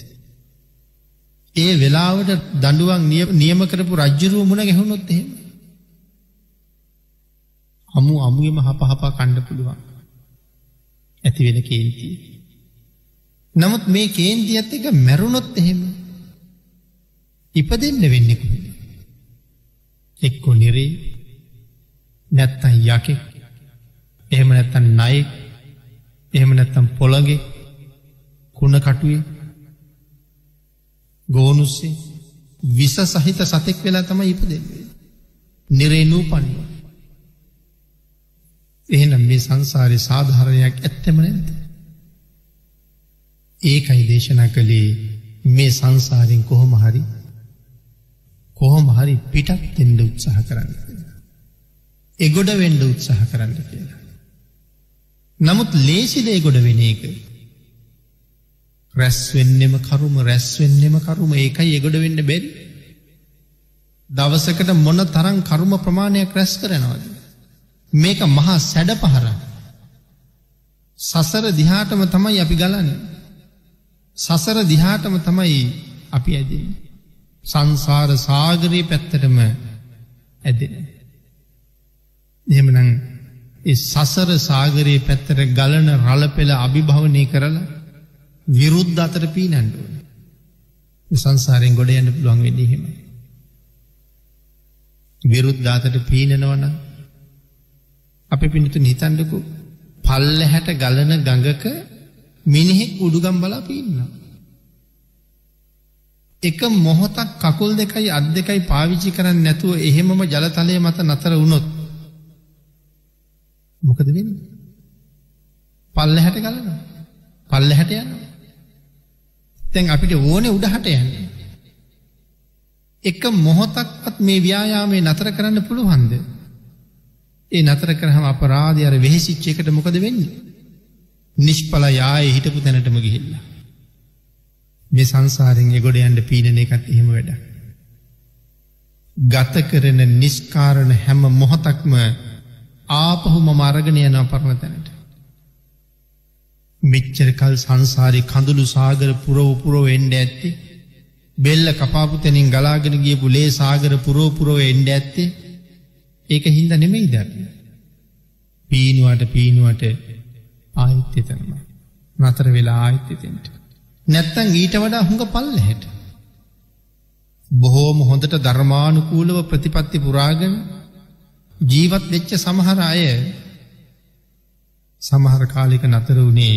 ඒ වෙලාවට දඩුවන් නියම කරපු රජ්ජරුව මුණ ගැහුණොත් එහෙම. අමු අමුයම හපහපා කණ්ඩ පුළුවන්. ඇති වෙන කේන්තිය. නමුත් මේ කේන්ති ඇත් එක මැරුණොත් එහෙම ඉපදෙන්න වෙන්නෙකු. එක්කො නිරේ නැත්තන් යකෙක් එහෙම නැත්තන් නයි එහෙම නැත්තම් පොළගේ කුණ කටුවේ ගෝනුස්සේ විස සහිත සතෙක් වෙලා තම ඉපදෙන්නේ. නිරේනූ පනිව. එහෙනම් මේ සංසාරය සාධාරණයක් ඇත්තෙම නැද. ඒකයි දේශනා කළේ මේ සංසාරෙන් කොහොම හරි කොහොම හරි පිටත් එෙන්ඩ උත්සාහ කරන්න. එගොඩ වෙන්ඩ උත්සාහ කරන්න කියලා. නමුත් ලේසිදේ ගොඩ වෙන එක. රැස්වෙන්නෙම කරුම රැස්වෙන්නෙම කරුම ඒකයි එගොඩ වෙන්න බැරි. දවසකට මොන තරං කරුම ප්‍රමාණයක් රැස් කරනවාද. මේක මහා සැඩ පහර. සසර දිහාටම තමයි අපි ගලන. සසර දිහාටම තමයි අපි ඇදෙන. සංසාර සාගරී පැත්තටම ඇදෙන. එහෙමනං සසර සාගරයේ පැත්තට ගලන රල පෙළ අභිභවනය කරලා විරුද්ධ අතර පී නැන්ඩුවන. සංසාරයෙන් ගොඩ යන්න පුළුවන් වෙන්නේ හෙම. විරුද්ධාතට පීනනවන අපි පිණිතු නිතන්ඩකු පල්ල හැට ගලන ගඟක මිනිහෙක් උඩුගම් බලා පීන්න. එක මොහොතක් කකුල් දෙකයි අත් දෙකයි පාවිචි කරන්න නැතුව එහෙමම ජලතලය මත නතර වුණොත් මොකද වෙන පල්ල හැට ගලන පල්ල හැට යන්න තැන් අපිට ඕන උඩහට යන්න. එක මොහොතක්වත් මේ ව්‍යයාමේ නතර කරන්න පුළුවන්ද? ඒ නතර කරහම අපරාධය අර වෙහෙසිච්චයකට මොකද වෙන්න? නිෂ්පල යාය හිටපු තැනටම ගිහිල්ලා. මේ සංසාරෙන් එගොඩ යන්ට පීනන එකත් එහෙම වැඩ ගත කරන නිස්කාරණ හැම මොහොතක්ම ආපහු මම අරගෙන යන පරණ තැනට. මෙච්චරකල් සංසාරි කඳුළු සාගර පුරෝපුරෝ එන්ඩ ඇත්තේ බෙල්ල කපාපුතැනින් ගලාගෙන ගියපු ලේ සාගර පුරෝපුරෝ එන්ඩ ඇත්තේ ඒක හින්ද නෙමෙයි දරන්න. පීනුවට පීනුවට ආයිත්‍යතනම නතර වෙලා ආයිත්‍යතෙන්ට. නැත්තං ඊට වඩා හුඟ පල්ල හැට. බොහෝම හොඳට ධර්මානුකූලව ප්‍රතිපත්ති පුරාගෙන ජීවත් වෙච්ච සමහර අය සමහර කාලික නතර වුණේ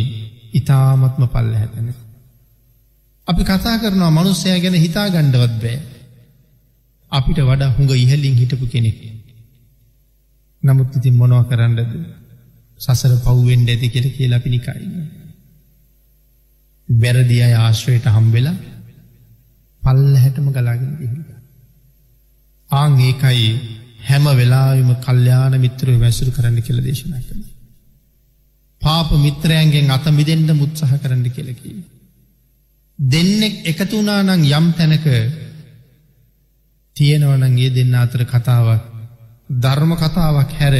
ඉතාමත්ම පල්ල හැතන. අපි කතා කරනවා මනුස්සය ගැන හිතා ගණ්ඩවත් බෑ. අපිට වඩා හුඟ ඉහලින් හිටපු කෙනෙක්. නමුත් ඉතින් මොනව කරන්නද සසර පව්ුවෙන්ඩ ඇති කෙළ කියලා පිණිකයි. බැරදි අය ආශ්‍රයට හම්බෙලා පල්ල හැටම ගලාගෙන ගිහිල්ල. ආං ඒකයි හැම වෙලාවිම කල්්‍යාන මිත්‍රය වැසුරු කරන්න කියල දේශනා කළ. පාප මිත්‍රයන්ගෙන් අත මිදෙන්ට මුත්සහ කරන්න කෙලකි. දෙන්නෙක් එකතුනානං යම් තැනක තියෙනවනන්ගේ දෙන්න අතර කතාවක් ධර්ම කතාවක් හැර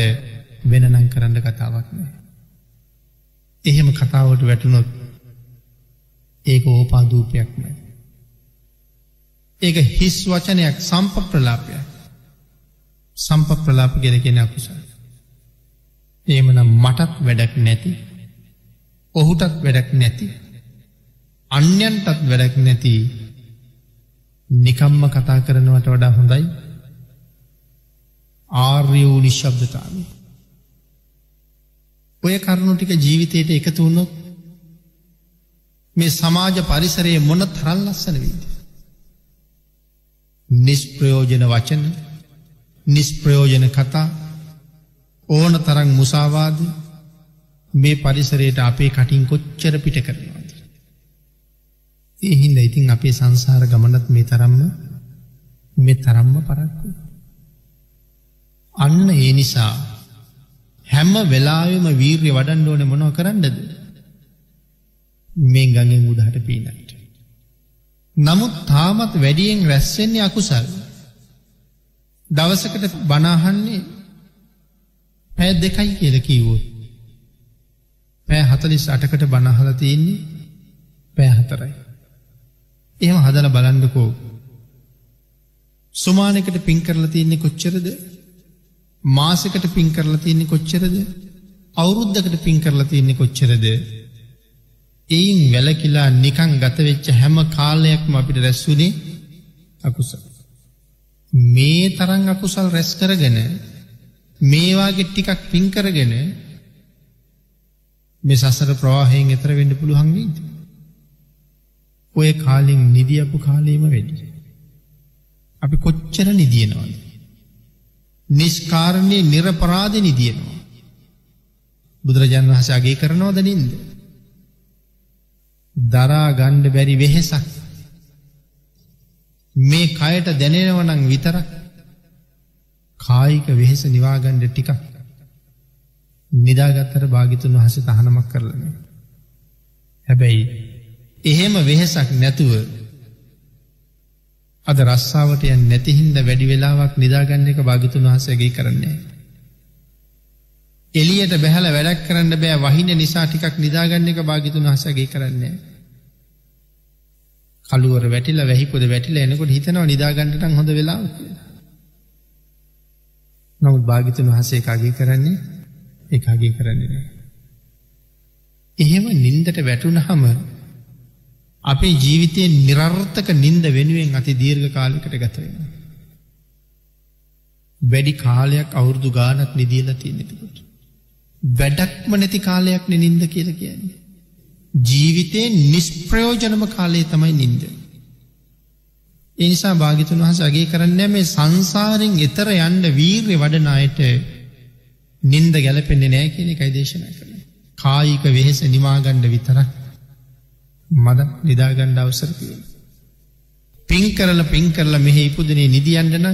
වෙනනං කරන්න කතාවක් නෑ. එහෙම කතාවට වැටුනොත් ඒක ඕපාදූපයක් නෑ. ඒක හිස් වචනයක් සම්ප ප්‍රලාපයක්. සම්ප ප්‍රලාප ගෙරගෙන අකුසල්. ඒමනම් මටත් වැඩක් නැති ඔහුටත් වැඩක් නැති අන්‍යන්ටත් වැඩක් නැති නිකම්ම කතා කරනවට වඩා හොඳයි ආර්ය වූ නිශ්ශබ්දතාව ඔය කරුණු ටික ජීවිතයට එකතු වුණොත් මේ සමාජ පරිසරයේ මොන තරල් ලස්සන වීද නිස්ප්‍රයෝජන වචන නිස්ප්‍රයෝජන කතා ඕන තරං මුසාවාද මේ පරිසරයට අපේ කටින් කොච්චර පිට කරනවාද. එහින්ද ඉතින් අපේ සංසාර ගමනත් මේ තරම්ම මෙ තරම්ම පරක්කු. අන්න ඒ නිසා හැම්ම වෙලාවෙම වීර්ය වඩන්න ඕන මොනව කරන්නද මේ ගඟෙන් උදහට පීනට. නමුත් තාමත් වැඩියෙන් රැස්සෙන්නේ අකුසල්. දවසකට බනාහන්නේ පැය දෙකයි කියල කීවෝ. පෑ හතලිස් අටකට බනහල තියෙන්නේ පෑ හතරයි. එහෙම හදල බලන්ඩකෝ. සුමානකට පින් කරලා තියන්නේ කොච්චරද මාසකට පින් කරලා තියන්නේ කොච්චරද අවුරුද්ධකට පින් කරලා තියන්නේ කොච්චරද එයින් වැලකිලා නිකං ගතවෙච්ච හැම කාලයක්ම අපිට රැස්වුනේ අකුසල්. මේ තරං අකුසල් රැස් කරගෙන මේවාගෙත් ටිකක් පින් කරගෙන මේ සසර ප්‍රවාහයෙන් එතර වෙන්න පුළුවන්ගේද. ඔය කාලින් නිදියපු කාලේම වැඩි. අපි කොච්චර නිදියනවද. නිස්කාරණය නිරපරාධ නිදියනවා. බුදුරජාණන් වහස අගේ කරනවද නින්ද. දරා ගණ්ඩ බැරි වෙහෙසක් මේ කයට දැනෙනවනං විතරක් කායික වෙහෙස නිවාගණ්ඩ ටිකක් නිදාගත්තර භාගිතුන් වහස තහනමක් කරලන. හැබැයි එහෙම වෙහෙසක් නැතුව අද රස්සාාවට යන් නැතිහින්ද වැඩි වෙලාවක් නිදාගන්න එක භාගිතුන් වහසගේ කරන්නේ. එලියට බැහල වැඩක් කරන්න බෑ වහින නිසා ටිකක් නිදාගන්න එක භාගිතුන් වහසගේ කරන්නේ. කළුවර වැටිල වැහිපොද වැටිල එනකොට හිතනවා නිදාගන්නට හොඳ වෙලා නමුත් භාගිතුන් වහසේ කාගේ කරන්නේ එකගේ කරන්නේ නෑ. එහෙම නින්දට වැටුනහම අපේ ජීවිතයෙන් නිරර්ථක නින්ද වෙනුවෙන් අති දීර්ඝ කාලෙකට ගතවෙන. වැඩි කාලයක් අවුරදු ගානක් නිදියල තියෙනෙතකොට. වැඩක්ම නැති කාලයක් නින්ද කියල කියන්නේ. ජීවිතයෙන් නිස්ප්‍රයෝජනම කාලේ තමයි නින්ද. එනිසා භාගිතුන් වහස අගේ කරන්න මේ සංසාරෙන් එතර යන්ඩ වීර්ය වඩනායට නින්ද ගැලපෙන්න්නේ නෑ කියන එකයි දේශනා කළ. කායික වෙහෙස නිමාගණ්ඩ විතරක් මද නිදාගණ්ඩ අවසරතිය. පින් කරල පින් කරල මෙහෙ ඉපුදනේ නිදියන්ටන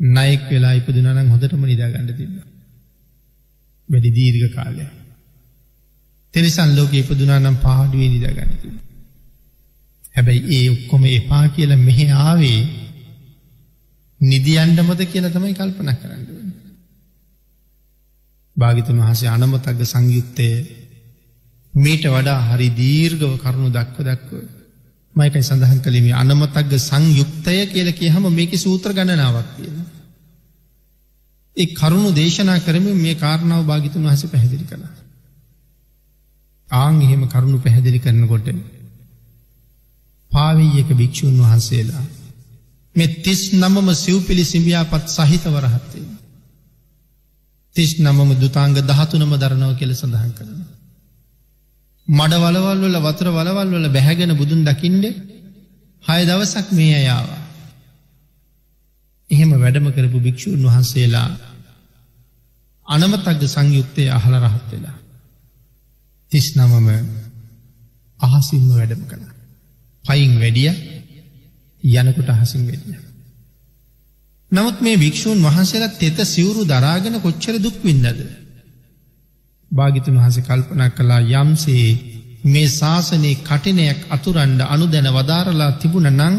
නයෙක් වෙලා ඉපදුනනම් හොඳටම නිදාගණ්ඩ තින්න. වැඩි දීර්ඝ කාලය. තෙනිසන් ලෝක ඉපදුනානම් පාඩුවේ නිදාගන්නති. හැබැයි ඒ ඔක්කොම එපා කියල මෙහෙ ආවේ නිදියන්ඩමද කියලා තමයි කල්පන කරන්න. භාගිතුන් වහසේ අනමතක්ග සංයුත්තය මීට වඩා හරි දීර්ගව කරුණු දක්ව දක්ව මයිකයි සඳහන් කළීම අනමතක්ග සංයුක්තය කියල කිය හම මේක සූත්‍ර ගණනාවක් තියෙන. ඒ කරුණු දේශනා කරම මේ කාරණාව භාගිතුන් වහස පැහැදිලි කළ. ආං එහෙම කරුණු පැහැදිලි කරනකොට පාවීයක භික්‍ෂූන් වහන්සේලා මෙ තිස් නමම සිව්පිලි සිඹියාපත් සහිතවරහත්තේ. තිස් නමම දුතාංග දහතුනම දරනව කෙල සඳහන් කරන. මඩ වලවල් වල වතුර වලවල් වල බැහැගෙන බුදුන් දකිින්ඩ හය දවසක් මේ අයාව. එහෙම වැඩම කරපු භික්‍ෂූන් වහන්සේලා අනමතක්ද සංයුක්තය අහල රහත් වෙලා. තිස් නමම අහසින්ම වැඩම කළ. පයින් වැඩිය යනකොට අහසින් වැඩිය. නමුත් මේ භික්‍ෂූන් වහන්සේලා තෙත සිවුරු දරාගෙන කොච්චර දුක් වින්නද. භාගිතුන් වහස කල්පනා කලා යම්සේ මේ ශාසනයේ කටිනයක් අතුරන්ඩ අනු දැන වදාරලා තිබුණ නං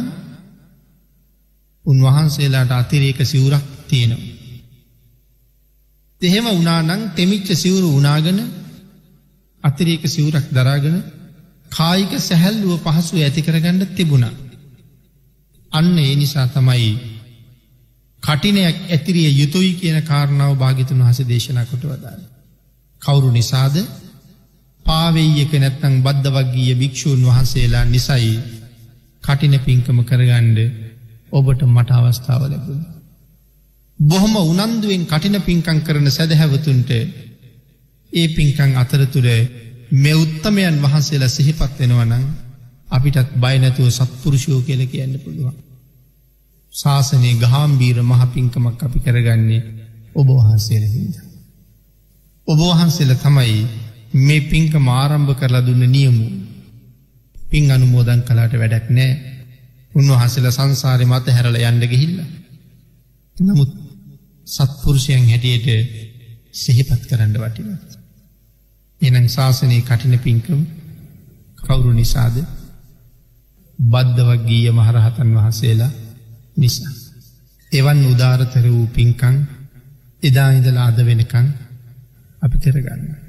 උන්වහන්සේලාට අතිරේක සිවුරක් තියෙනවා. එහෙම උනානං තෙමිච්ච සිවුරු උනාගෙන අතිරේක සිවුරක් දරාගෙන කායික සැහැල්ලුව පහසු ඇති කරගන්න තිබුණා. අන්න ඒ නිසා තමයි කටිනයක් ඇතිරිය යුතුයි කියන කාරණාව භාගිතුන් වහස දේශනා කොට වදාළ. කවුරු නිසාද පාවෙයක නැත්තං බද්ධ වගීය භික්‍ෂූන් වහන්සේලා නිසයි කටින පින්කම කරගණ්ඩ ඔබට මට අවස්ථාව ලැබුණ. බොහොම උනන්දුවෙන් කටින පින්කං කරන සැදහැවතුන්ට ඒ පින්කං අතරතුර මෙ උත්තමයන් වහන්සේලා සිහිපත් වෙනවනං අපිටත් බයිනැතුව සත්පුරුෂයෝ කියල කියන්න පුළුවන්. ශාසනය ගහාම්බීර මහපින්කමක් අපි කරගන්නේ ඔබවහන්සේල හිද. ඔබවහන්සේල තමයි මේ පින්ක මාරම්භ කරලා දුන්න නියමු පින් අනුමෝදන් කලාට වැඩක් නෑ උන්වහසල සංසාරය මත හැරල යන්ඩ ගිහිල්ල. නමුත් සත්පුරුෂයන් හැටියට සිහිපත් කරන්න වටින. එනම් ශාසනයේ කටින පින්කම් කවුරු නිසාද බද්ධවක්ගීය මහරහතන් වහන්සේලා නිසා. එවන් උදාරතර වූ පින්කං එදා ඉඳලා අද වෙනකං අපි කරගන්න.